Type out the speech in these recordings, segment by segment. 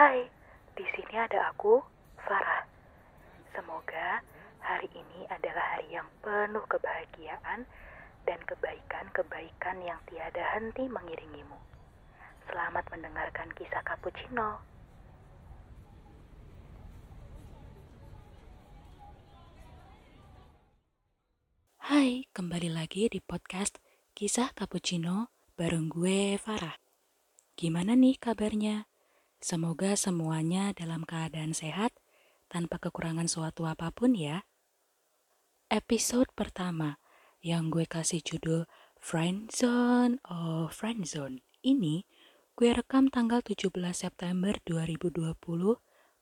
Hai, di sini ada aku, Farah. Semoga hari ini adalah hari yang penuh kebahagiaan dan kebaikan-kebaikan yang tiada henti mengiringimu. Selamat mendengarkan kisah cappuccino. Hai, kembali lagi di podcast Kisah Cappuccino bareng gue Farah. Gimana nih kabarnya? Semoga semuanya dalam keadaan sehat tanpa kekurangan suatu apa pun ya. Episode pertama yang gue kasih judul Friendzone oh Friendzone ini gue rekam tanggal 17 September 2020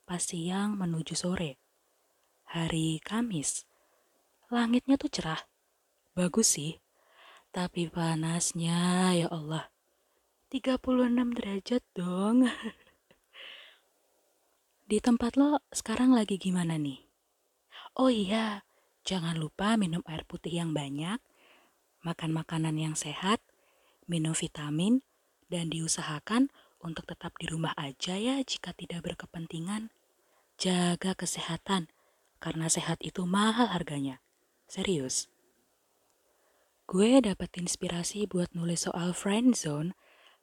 pas siang menuju sore. Hari Kamis. Langitnya tuh cerah. Bagus sih. Tapi panasnya ya Allah. 36 derajat dong. Di tempat lo sekarang lagi gimana nih? Oh iya, jangan lupa minum air putih yang banyak, makan makanan yang sehat, minum vitamin, dan diusahakan untuk tetap di rumah aja ya jika tidak berkepentingan. Jaga kesehatan, karena sehat itu mahal harganya. Serius. Gue dapat inspirasi buat nulis soal friendzone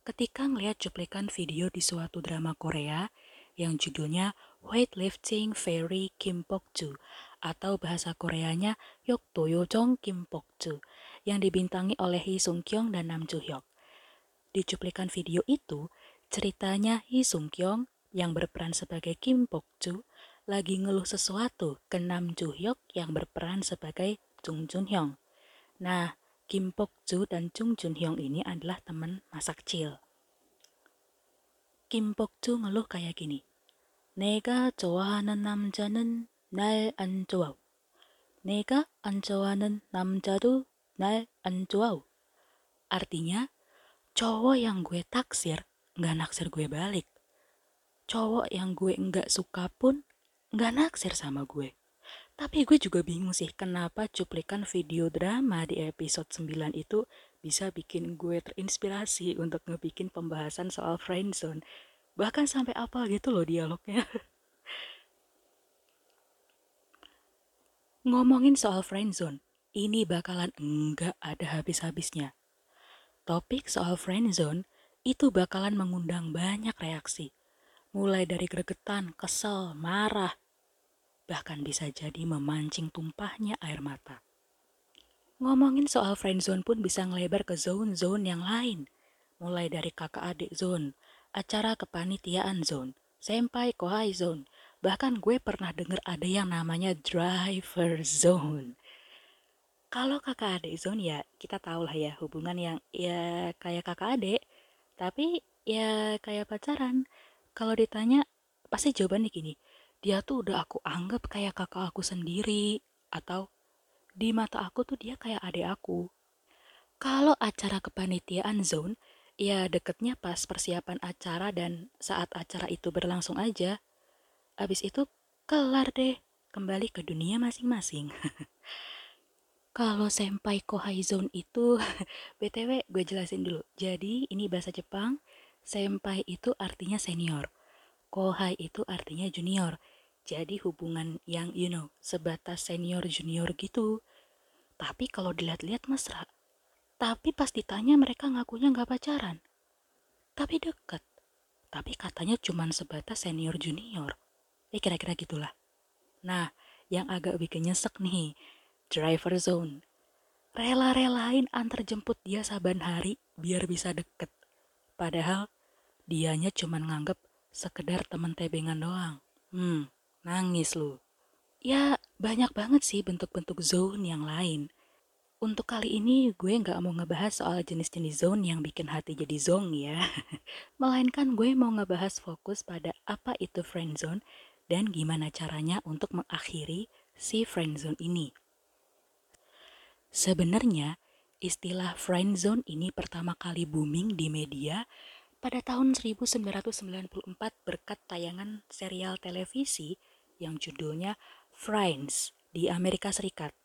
ketika ngeliat cuplikan video di suatu drama Korea yang judulnya Weightlifting Fairy Kim Bok-ju atau bahasa Koreanya Yokto Yojong Kim Bok-ju yang dibintangi oleh Hee Sung Kyung dan Nam Joo Hyuk. Di cuplikan video itu, ceritanya Hee Sung Kyung yang berperan sebagai Kim Bok-ju lagi ngeluh sesuatu ke Nam Joo Hyuk yang berperan sebagai Jung Jun Hyung. Nah, Kim Bok-ju dan Jung Jun Hyung ini adalah teman masa kecil. Kim Bok-ju ngeluh kayak gini. 내가 좋아하는 남자는 날 안 좋아. 내가 안 좋아하는 남자도 날 안 좋아. Artinya, cowok yang gue taksir nggak naksir gue balik. Cowok yang gue nggak suka pun nggak naksir sama gue. Tapi gue juga bingung sih kenapa cuplikan video drama di episode 9 itu bisa bikin gue terinspirasi untuk ngebikin pembahasan soal friendzone bahkan sampai apa gitu loh dialognya. Ngomongin soal friendzone ini bakalan enggak ada habis-habisnya. Topik soal friendzone itu bakalan mengundang banyak reaksi. Mulai dari gregetan, kesel, marah, bahkan bisa jadi memancing tumpahnya air mata. Ngomongin soal friendzone pun bisa ngelebar ke zone-zone yang lain, mulai dari kakak adik zone, acara kepanitiaan zone, senpai kohai zone. Bahkan gue pernah denger ada yang namanya driver zone. Kalau kakak adik zone ya kita tahu lah ya hubungan yang ya kayak kakak adik, tapi ya kayak pacaran. Kalau ditanya pasti jawabannya gini, dia tuh udah aku anggap kayak kakak aku sendiri atau di mata aku tuh dia kayak adik aku. Kalau acara kepanitiaan zone, ya deketnya pas persiapan acara dan saat acara itu berlangsung aja. Abis itu kelar deh, kembali ke dunia masing-masing. Kalau senpai kohai zone itu, BTW gue jelasin dulu. Jadi ini bahasa Jepang, senpai itu artinya senior. Kohai itu artinya junior. Jadi hubungan yang you know, sebatas senior junior gitu. Tapi kalau dilihat-lihat mesra. Tapi pas ditanya mereka ngakunya nggak pacaran. Tapi deket. Tapi katanya cuma sebatas senior junior. Ya kira-kira gitulah. Nah, yang agak bikin nyesek nih, driver zone. Rela-relain antar jemput dia saban hari biar bisa deket. Padahal dianya cuma nganggep sekedar temen tebengan doang. Hmm, nangis lu. Ya, banyak banget sih bentuk-bentuk zone yang lain. Untuk kali ini gue nggak mau ngebahas soal jenis-jenis zone yang bikin hati jadi zong ya. Melainkan gue mau ngebahas fokus pada apa itu friend zone dan gimana caranya untuk mengakhiri si friend zone ini. Sebenarnya istilah friend zone ini pertama kali booming di media pada tahun 1994 berkat tayangan serial televisi yang judulnya Friends di Amerika Serikat.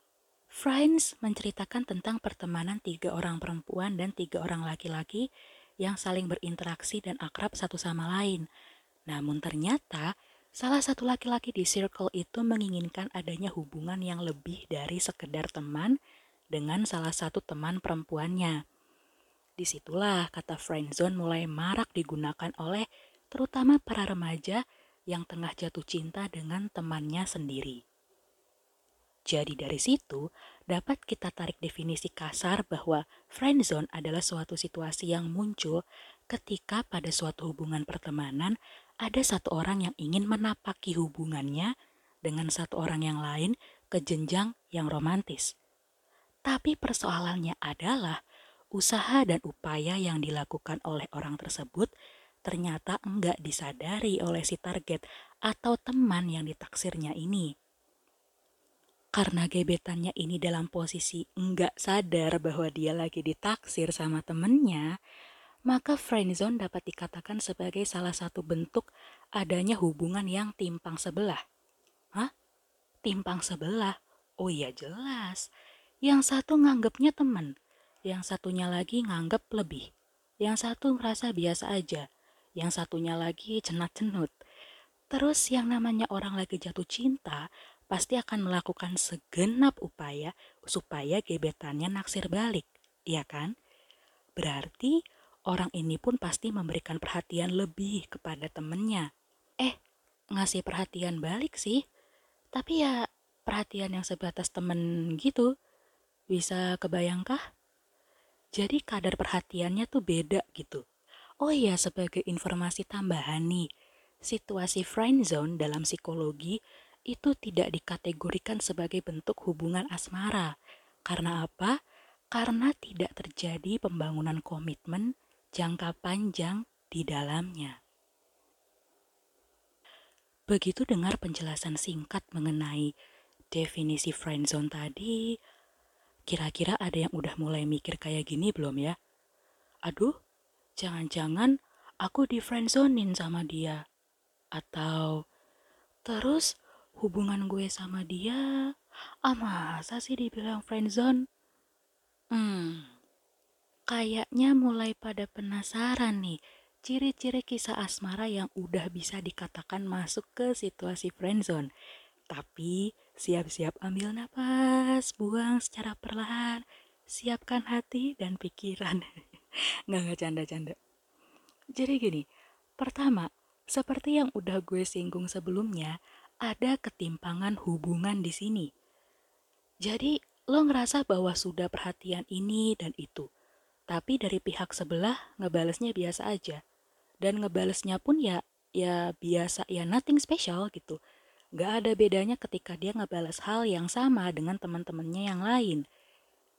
Friends menceritakan tentang pertemanan tiga orang perempuan dan tiga orang laki-laki yang saling berinteraksi dan akrab satu sama lain. Namun ternyata salah satu laki-laki di circle itu menginginkan adanya hubungan yang lebih dari sekedar teman dengan salah satu teman perempuannya. Di situlah kata friendzone mulai marak digunakan oleh terutama para remaja yang tengah jatuh cinta dengan temannya sendiri. Jadi dari situ dapat kita tarik definisi kasar bahwa friendzone adalah suatu situasi yang muncul ketika pada suatu hubungan pertemanan ada satu orang yang ingin menapaki hubungannya dengan satu orang yang lain ke jenjang yang romantis. Tapi persoalannya adalah usaha dan upaya yang dilakukan oleh orang tersebut ternyata enggak disadari oleh si target atau teman yang ditaksirnya ini. Karena gebetannya ini dalam posisi enggak sadar bahwa dia lagi ditaksir sama temennya, maka friendzone dapat dikatakan sebagai salah satu bentuk adanya hubungan yang timpang sebelah. Hah? Timpang sebelah? Oh iya jelas. Yang satu nganggapnya temen, yang satunya lagi nganggap lebih. Yang satu merasa biasa aja, yang satunya lagi cenat-cenut. Terus yang namanya orang lagi jatuh cinta, pasti akan melakukan segenap upaya supaya gebetannya naksir balik, iya kan? Berarti orang ini pun pasti memberikan perhatian lebih kepada temennya. Eh, ngasih perhatian balik sih, tapi ya perhatian yang sebatas temen gitu. Bisa kebayangkah? Jadi kadar perhatiannya tuh beda gitu. Oh iya, sebagai informasi tambahan nih, situasi friend zone dalam psikologi itu tidak dikategorikan sebagai bentuk hubungan asmara. Karena apa? Karena tidak terjadi pembangunan komitmen jangka panjang di dalamnya. Begitu dengar penjelasan singkat mengenai definisi friendzone tadi, kira-kira ada yang udah mulai mikir kayak gini belum ya? Aduh, jangan-jangan aku di friendzonein sama dia. Atau terus hubungan gue sama dia ah masa sih dibilang friendzone hmm kayaknya mulai pada penasaran nih ciri-ciri kisah asmara yang udah bisa dikatakan masuk ke situasi friendzone. Tapi siap-siap ambil nafas, buang secara perlahan, siapkan hati dan pikiran. nggak nggak canda-canda. Jadi gini, pertama, seperti yang udah gue singgung sebelumnya, ada ketimpangan hubungan di sini. Jadi, lo ngerasa bahwa sudah perhatian ini dan itu. Tapi dari pihak sebelah ngebalesnya biasa aja. Dan ngebalesnya pun ya ya biasa ya nothing special gitu. Gak ada bedanya ketika dia ngebales hal yang sama dengan teman-temannya yang lain.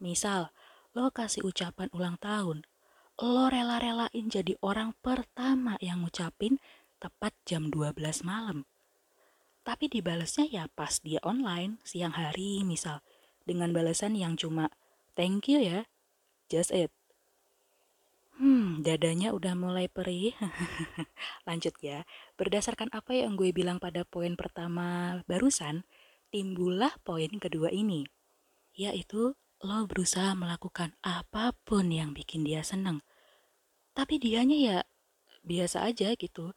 Misal, lo kasih ucapan ulang tahun. Lo rela-relain jadi orang pertama yang ngucapin tepat jam 12 malam. Tapi dibalasnya ya pas dia online siang hari misal. Dengan balasan yang cuma thank you ya. Just it. Hmm dadanya udah mulai perih. Lanjut ya. Berdasarkan apa yang gue bilang pada poin pertama barusan timbullah poin kedua ini yaitu lo berusaha melakukan apa pun yang bikin dia seneng tapi dianya ya biasa aja gitu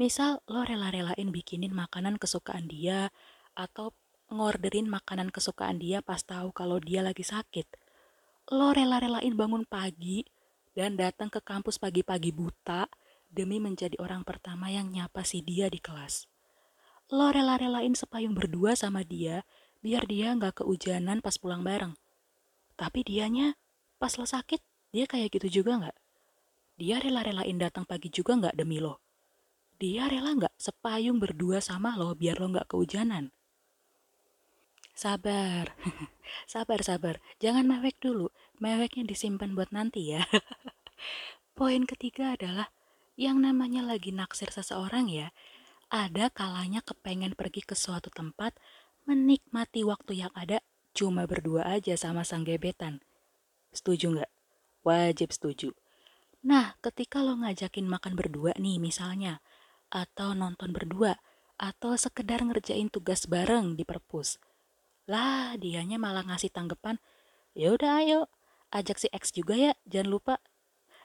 Misal lo rela-relain bikinin makanan kesukaan dia atau ngorderin makanan kesukaan dia pas tahu kalau dia lagi sakit. Lo rela-relain bangun pagi dan datang ke kampus pagi-pagi buta demi menjadi orang pertama yang nyapa si dia di kelas. Lo rela-relain sepayung berdua sama dia biar dia nggak keujanan pas pulang bareng. Tapi dianya pas lo sakit, dia kayak gitu juga nggak? Dia rela-relain datang pagi juga nggak demi lo? dia rela nggak sepayung berdua sama lo biar lo nggak kehujanan? Sabar, sabar, sabar. Jangan mewek dulu. Meweknya disimpan buat nanti ya. Poin ketiga adalah yang namanya lagi naksir seseorang ya. Ada kalanya kepengen pergi ke suatu tempat, menikmati waktu yang ada cuma berdua aja sama sang gebetan. Setuju nggak? Wajib setuju. Nah, ketika lo ngajakin makan berdua nih misalnya, atau nonton berdua, atau sekedar ngerjain tugas bareng di perpus. Lah, dianya malah ngasih tanggapan, ya udah ayo, ajak si X juga ya, jangan lupa.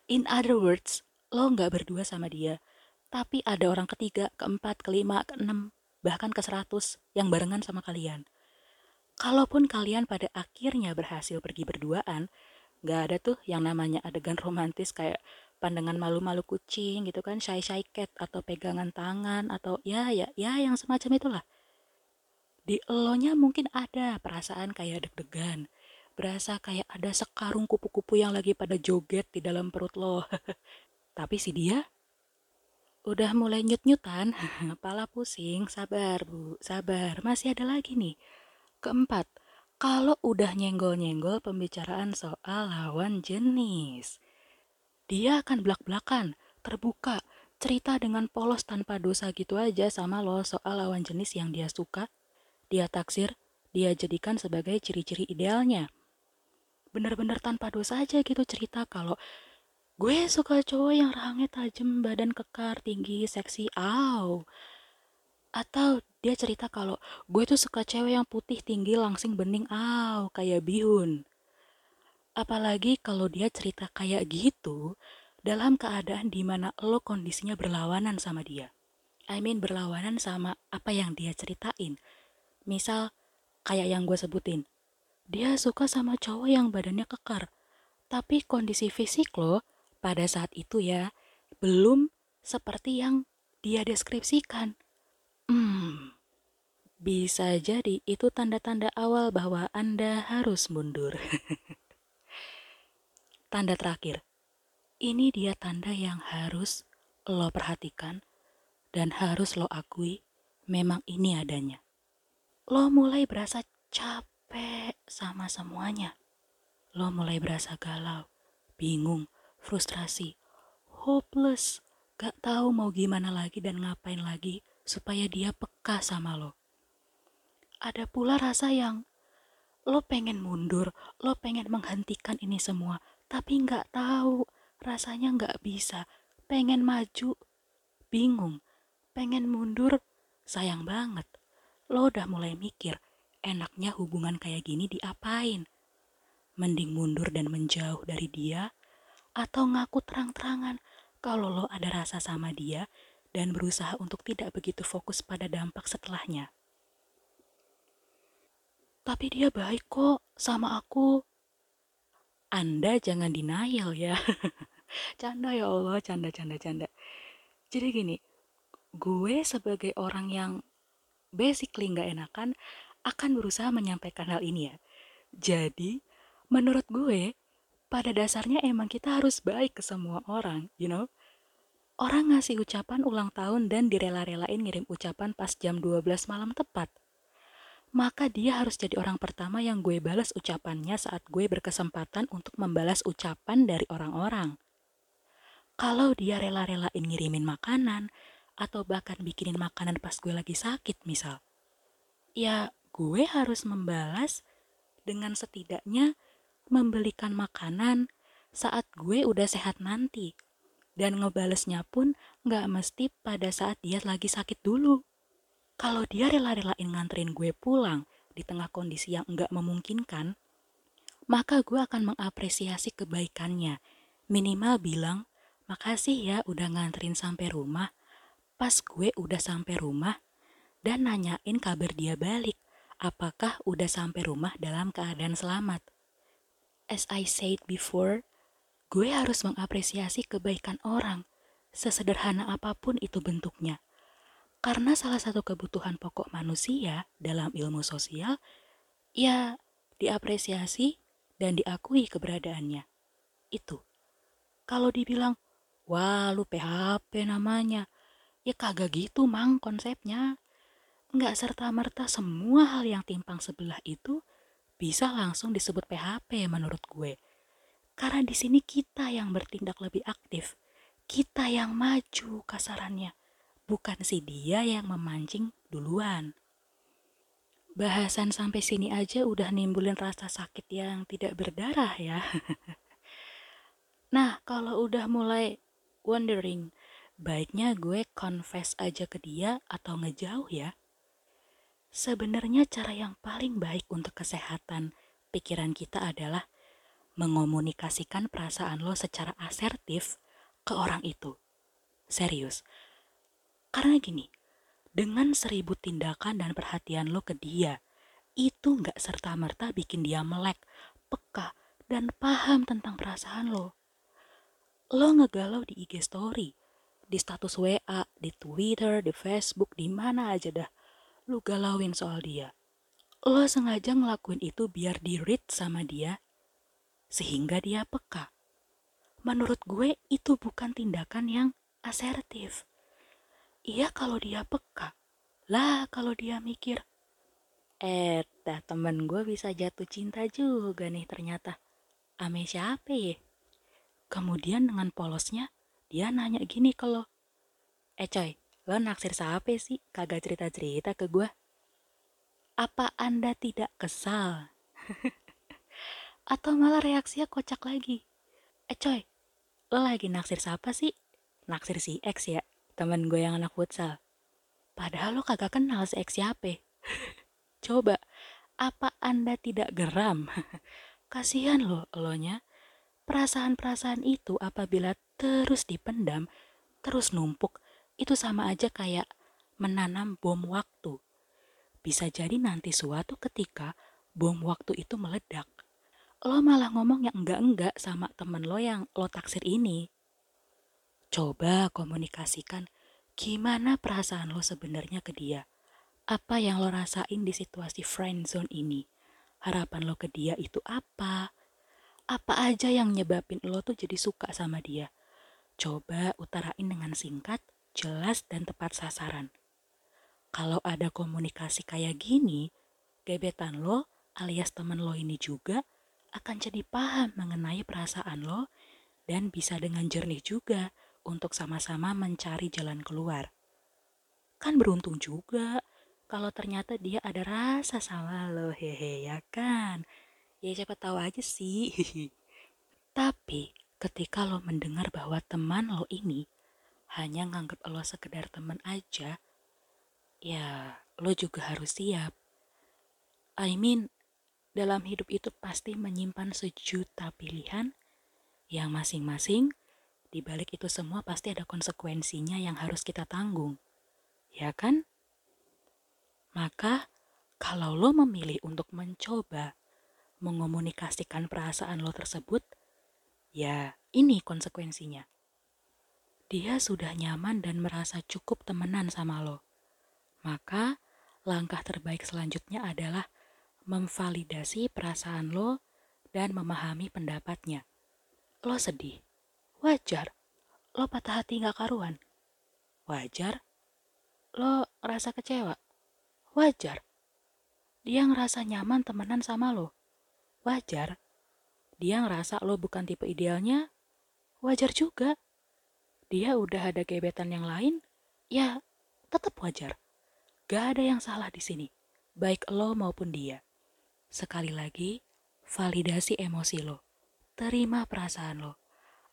In other words, lo nggak berdua sama dia, tapi ada orang ketiga, keempat, kelima, keenam, bahkan ke seratus yang barengan sama kalian. Kalaupun kalian pada akhirnya berhasil pergi berduaan, gak ada tuh yang namanya adegan romantis kayak pandangan malu-malu kucing gitu kan, shy-shy cat atau pegangan tangan atau ya ya ya yang semacam itulah. Di elonya mungkin ada perasaan kayak deg-degan, berasa kayak ada sekarung kupu-kupu yang lagi pada joget di dalam perut lo. Tapi si dia udah mulai nyut-nyutan, kepala pusing, sabar bu, sabar, masih ada lagi nih. Keempat, kalau udah nyenggol-nyenggol pembicaraan soal lawan jenis. Dia akan belak-belakan, terbuka, cerita dengan polos tanpa dosa gitu aja sama lo soal lawan jenis yang dia suka. Dia taksir, dia jadikan sebagai ciri-ciri idealnya. Bener-bener tanpa dosa aja gitu cerita kalau gue suka cowok yang rahangnya tajam, badan kekar, tinggi, seksi, aw. Atau dia cerita kalau gue tuh suka cewek yang putih tinggi langsing bening aw kayak bihun. Apalagi kalau dia cerita kayak gitu dalam keadaan di mana lo kondisinya berlawanan sama dia. I mean berlawanan sama apa yang dia ceritain. Misal kayak yang gue sebutin. Dia suka sama cowok yang badannya kekar. Tapi kondisi fisik lo pada saat itu ya belum seperti yang dia deskripsikan. Hmm, bisa jadi itu tanda-tanda awal bahwa Anda harus mundur. tanda terakhir, ini dia tanda yang harus lo perhatikan dan harus lo akui memang ini adanya. Lo mulai berasa capek sama semuanya. Lo mulai berasa galau, bingung, frustrasi, hopeless, gak tahu mau gimana lagi dan ngapain lagi supaya dia peka sama lo. Ada pula rasa yang lo pengen mundur, lo pengen menghentikan ini semua, tapi nggak tahu, rasanya nggak bisa, pengen maju, bingung, pengen mundur, sayang banget. Lo udah mulai mikir, enaknya hubungan kayak gini diapain? Mending mundur dan menjauh dari dia, atau ngaku terang-terangan kalau lo ada rasa sama dia dan berusaha untuk tidak begitu fokus pada dampak setelahnya. Tapi dia baik kok sama aku. Anda jangan denial ya. canda ya Allah, canda, canda, canda. Jadi gini, gue sebagai orang yang basically nggak enakan akan berusaha menyampaikan hal ini ya. Jadi, menurut gue, pada dasarnya emang kita harus baik ke semua orang, you know? Orang ngasih ucapan ulang tahun dan direla-relain ngirim ucapan pas jam 12 malam tepat. Maka dia harus jadi orang pertama yang gue balas ucapannya saat gue berkesempatan untuk membalas ucapan dari orang-orang. Kalau dia rela-relain ngirimin makanan, atau bahkan bikinin makanan pas gue lagi sakit misal. Ya gue harus membalas dengan setidaknya membelikan makanan saat gue udah sehat nanti dan ngebalesnya pun gak mesti pada saat dia lagi sakit dulu. Kalau dia rela-relain nganterin gue pulang di tengah kondisi yang enggak memungkinkan, maka gue akan mengapresiasi kebaikannya. Minimal bilang, makasih ya udah nganterin sampai rumah. Pas gue udah sampai rumah, dan nanyain kabar dia balik, apakah udah sampai rumah dalam keadaan selamat. As I said before, Gue harus mengapresiasi kebaikan orang, sesederhana apa pun itu bentuknya. Karena salah satu kebutuhan pokok manusia dalam ilmu sosial, ya diapresiasi dan diakui keberadaannya. Itu. Kalau dibilang, wah lu PHP namanya, ya kagak gitu mang konsepnya. Nggak serta-merta semua hal yang timpang sebelah itu bisa langsung disebut PHP menurut gue. Karena di sini kita yang bertindak lebih aktif, kita yang maju kasarannya, bukan si dia yang memancing duluan. Bahasan sampai sini aja udah nimbulin rasa sakit yang tidak berdarah ya. nah, kalau udah mulai wondering, baiknya gue confess aja ke dia atau ngejauh ya. Sebenarnya cara yang paling baik untuk kesehatan pikiran kita adalah mengomunikasikan perasaan lo secara asertif ke orang itu. Serius, Karena gini, dengan seribu tindakan dan perhatian lo ke dia, itu nggak serta-merta bikin dia melek, peka, dan paham tentang perasaan lo. Lo ngegalau di IG story, di status WA, di Twitter, di Facebook, di mana aja dah. Lo galauin soal dia. Lo sengaja ngelakuin itu biar di read sama dia, sehingga dia peka. Menurut gue itu bukan tindakan yang asertif. Iya kalau dia peka. Lah kalau dia mikir. Eh, dah temen gue bisa jatuh cinta juga nih ternyata. Ame siapa ya? Kemudian dengan polosnya, dia nanya gini ke lo. Eh coy, lo naksir siapa sih? Kagak cerita-cerita ke gue. Apa anda tidak kesal? Atau malah reaksinya kocak lagi. Eh coy, lo lagi naksir siapa sih? Naksir si X ya? temen gue yang anak futsal. Padahal lo kagak kenal si X siapa. Coba, apa anda tidak geram? Kasihan lo, elonya. Perasaan-perasaan itu apabila terus dipendam, terus numpuk, itu sama aja kayak menanam bom waktu. Bisa jadi nanti suatu ketika bom waktu itu meledak. Lo malah ngomong yang enggak-enggak sama temen lo yang lo taksir ini. Coba komunikasikan gimana perasaan lo sebenarnya ke dia. Apa yang lo rasain di situasi friend zone ini? Harapan lo ke dia itu apa? Apa aja yang nyebabin lo tuh jadi suka sama dia? Coba utarain dengan singkat, jelas, dan tepat sasaran. Kalau ada komunikasi kayak gini, gebetan lo alias temen lo ini juga akan jadi paham mengenai perasaan lo dan bisa dengan jernih juga untuk sama-sama mencari jalan keluar. Kan beruntung juga kalau ternyata dia ada rasa sama lo, hehe ya kan? Ya siapa tahu aja sih. Tapi ketika lo mendengar bahwa teman lo ini hanya nganggap lo sekedar teman aja, ya lo juga harus siap. I mean, dalam hidup itu pasti menyimpan sejuta pilihan yang masing-masing di balik itu semua pasti ada konsekuensinya yang harus kita tanggung. Ya kan? Maka, kalau lo memilih untuk mencoba mengomunikasikan perasaan lo tersebut, ya ini konsekuensinya. Dia sudah nyaman dan merasa cukup temenan sama lo. Maka, langkah terbaik selanjutnya adalah memvalidasi perasaan lo dan memahami pendapatnya. Lo sedih, Wajar. Lo patah hati gak karuan. Wajar. Lo rasa kecewa. Wajar. Dia ngerasa nyaman temenan sama lo. Wajar. Dia ngerasa lo bukan tipe idealnya. Wajar juga. Dia udah ada gebetan yang lain. Ya, tetap wajar. Gak ada yang salah di sini. Baik lo maupun dia. Sekali lagi, validasi emosi lo. Terima perasaan lo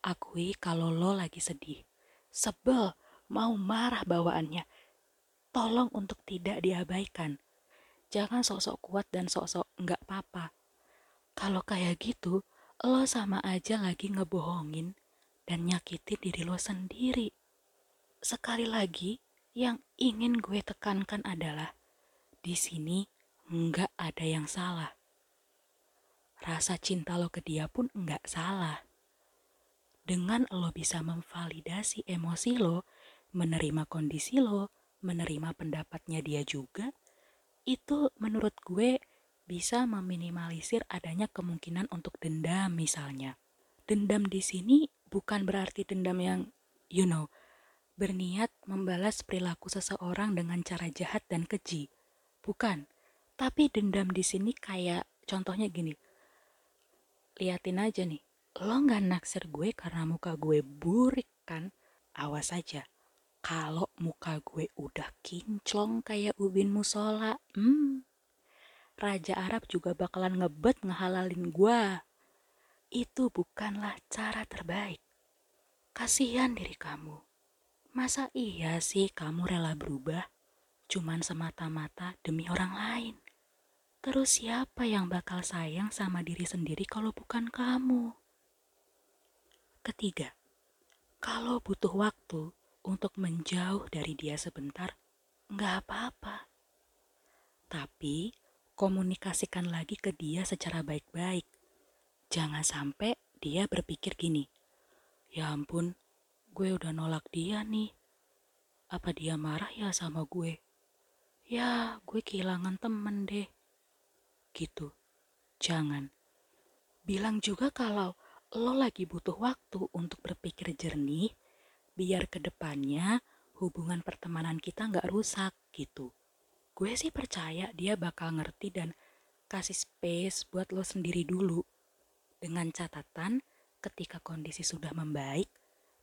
Akui kalau lo lagi sedih, sebel, mau marah bawaannya. Tolong untuk tidak diabaikan. Jangan sok-sok kuat dan sok-sok nggak apa-apa. Kalau kayak gitu, lo sama aja lagi ngebohongin dan nyakitin diri lo sendiri. Sekali lagi, yang ingin gue tekankan adalah di sini nggak ada yang salah. Rasa cinta lo ke dia pun nggak salah dengan lo bisa memvalidasi emosi lo, menerima kondisi lo, menerima pendapatnya dia juga, itu menurut gue bisa meminimalisir adanya kemungkinan untuk dendam misalnya. Dendam di sini bukan berarti dendam yang, you know, berniat membalas perilaku seseorang dengan cara jahat dan keji. Bukan. Tapi dendam di sini kayak contohnya gini. Liatin aja nih, lo nggak naksir gue karena muka gue burik kan? Awas aja. Kalau muka gue udah kinclong kayak ubin musola, hmm, Raja Arab juga bakalan ngebet ngehalalin gue. Itu bukanlah cara terbaik. Kasihan diri kamu. Masa iya sih kamu rela berubah? Cuman semata-mata demi orang lain. Terus siapa yang bakal sayang sama diri sendiri kalau bukan kamu? Ketiga, kalau butuh waktu, untuk menjauh dari dia sebentar, nggak apa-apa. Tapi komunikasikan lagi ke dia secara baik-baik. Jangan sampai dia berpikir gini, ya ampun, gue udah nolak dia nih. Apa dia marah ya sama gue? Ya, gue kehilangan temen deh. Gitu. Jangan. Bilang juga kalau lo lagi butuh waktu untuk berpikir jernih, biar ke depannya hubungan pertemanan kita nggak rusak gitu gue sih percaya dia bakal ngerti dan kasih space buat lo sendiri dulu. Dengan catatan, ketika kondisi sudah membaik,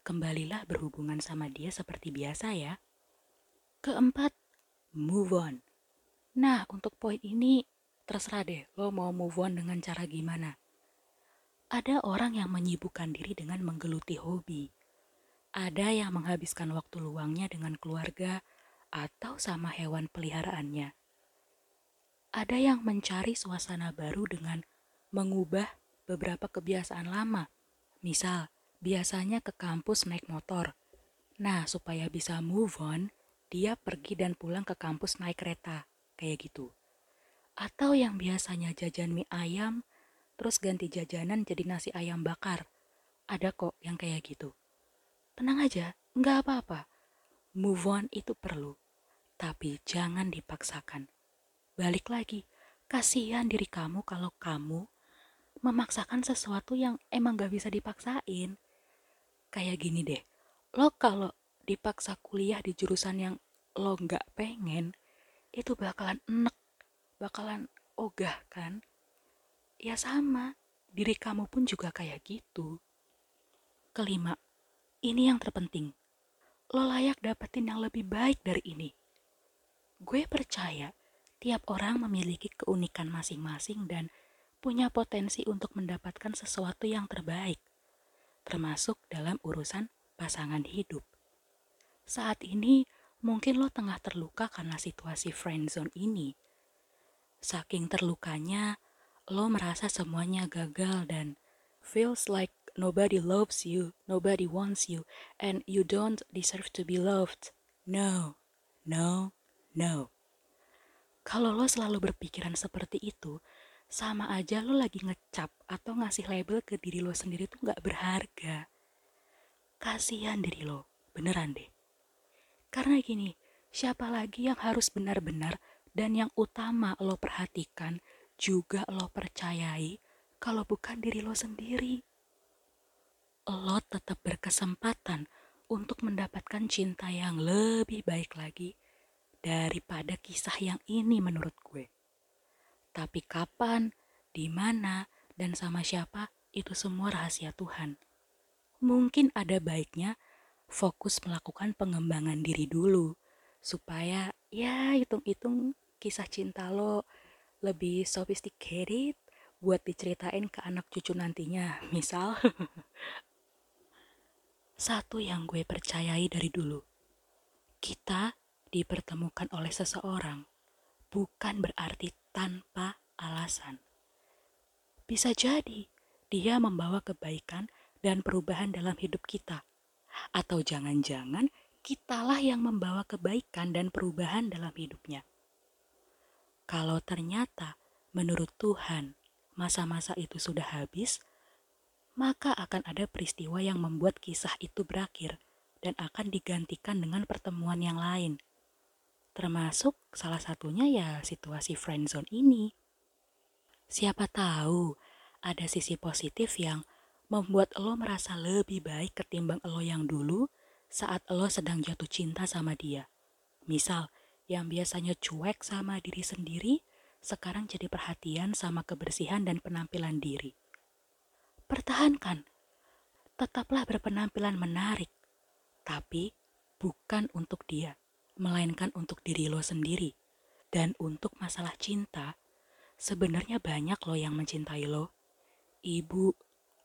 kembalilah berhubungan sama dia seperti biasa ya. Keempat, move on. Nah, untuk poin ini terserah deh lo mau move on dengan cara gimana. Ada orang yang menyibukkan diri dengan menggeluti hobi. Ada yang menghabiskan waktu luangnya dengan keluarga, atau sama hewan peliharaannya. Ada yang mencari suasana baru dengan mengubah beberapa kebiasaan lama. Misal, biasanya ke kampus naik motor. Nah, supaya bisa move on, dia pergi dan pulang ke kampus naik kereta, kayak gitu. Atau yang biasanya jajan mie ayam, terus ganti jajanan jadi nasi ayam bakar. Ada kok yang kayak gitu. Tenang aja, nggak apa-apa Move on itu perlu, tapi jangan dipaksakan. Balik lagi, kasihan diri kamu kalau kamu memaksakan sesuatu yang emang gak bisa dipaksain. Kayak gini deh, lo kalau dipaksa kuliah di jurusan yang lo gak pengen, itu bakalan enek, bakalan ogah kan? Ya sama, diri kamu pun juga kayak gitu. Kelima, ini yang terpenting lo layak dapetin yang lebih baik dari ini. Gue percaya tiap orang memiliki keunikan masing-masing dan punya potensi untuk mendapatkan sesuatu yang terbaik, termasuk dalam urusan pasangan hidup. Saat ini, mungkin lo tengah terluka karena situasi friendzone ini. Saking terlukanya, lo merasa semuanya gagal dan feels like nobody loves you, nobody wants you, and you don't deserve to be loved. No, no, no. Kalau lo selalu berpikiran seperti itu, sama aja lo lagi ngecap atau ngasih label ke diri lo sendiri tuh gak berharga. Kasihan diri lo, beneran deh. Karena gini, siapa lagi yang harus benar-benar dan yang utama lo perhatikan juga lo percayai kalau bukan diri lo sendiri lo tetap berkesempatan untuk mendapatkan cinta yang lebih baik lagi daripada kisah yang ini menurut gue. Tapi kapan, di mana, dan sama siapa itu semua rahasia Tuhan. Mungkin ada baiknya fokus melakukan pengembangan diri dulu supaya ya hitung-hitung kisah cinta lo lebih sophisticated buat diceritain ke anak cucu nantinya. Misal Satu yang gue percayai dari dulu, kita dipertemukan oleh seseorang bukan berarti tanpa alasan. Bisa jadi dia membawa kebaikan dan perubahan dalam hidup kita, atau jangan-jangan kitalah yang membawa kebaikan dan perubahan dalam hidupnya. Kalau ternyata menurut Tuhan masa-masa itu sudah habis, maka akan ada peristiwa yang membuat kisah itu berakhir dan akan digantikan dengan pertemuan yang lain. Termasuk salah satunya ya situasi friendzone ini. Siapa tahu ada sisi positif yang membuat lo merasa lebih baik ketimbang lo yang dulu saat lo sedang jatuh cinta sama dia. Misal, yang biasanya cuek sama diri sendiri, sekarang jadi perhatian sama kebersihan dan penampilan diri pertahankan. Tetaplah berpenampilan menarik, tapi bukan untuk dia, melainkan untuk diri lo sendiri. Dan untuk masalah cinta, sebenarnya banyak lo yang mencintai lo. Ibu,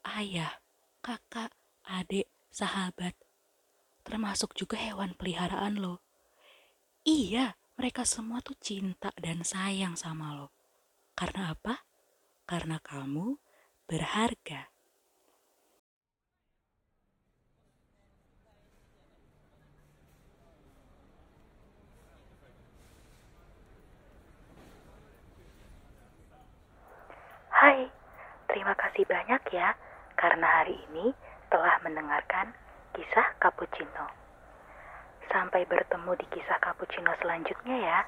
ayah, kakak, adik, sahabat, termasuk juga hewan peliharaan lo. Iya, mereka semua tuh cinta dan sayang sama lo. Karena apa? Karena kamu berharga. Hai, terima kasih banyak ya karena hari ini telah mendengarkan kisah cappuccino. Sampai bertemu di kisah cappuccino selanjutnya ya.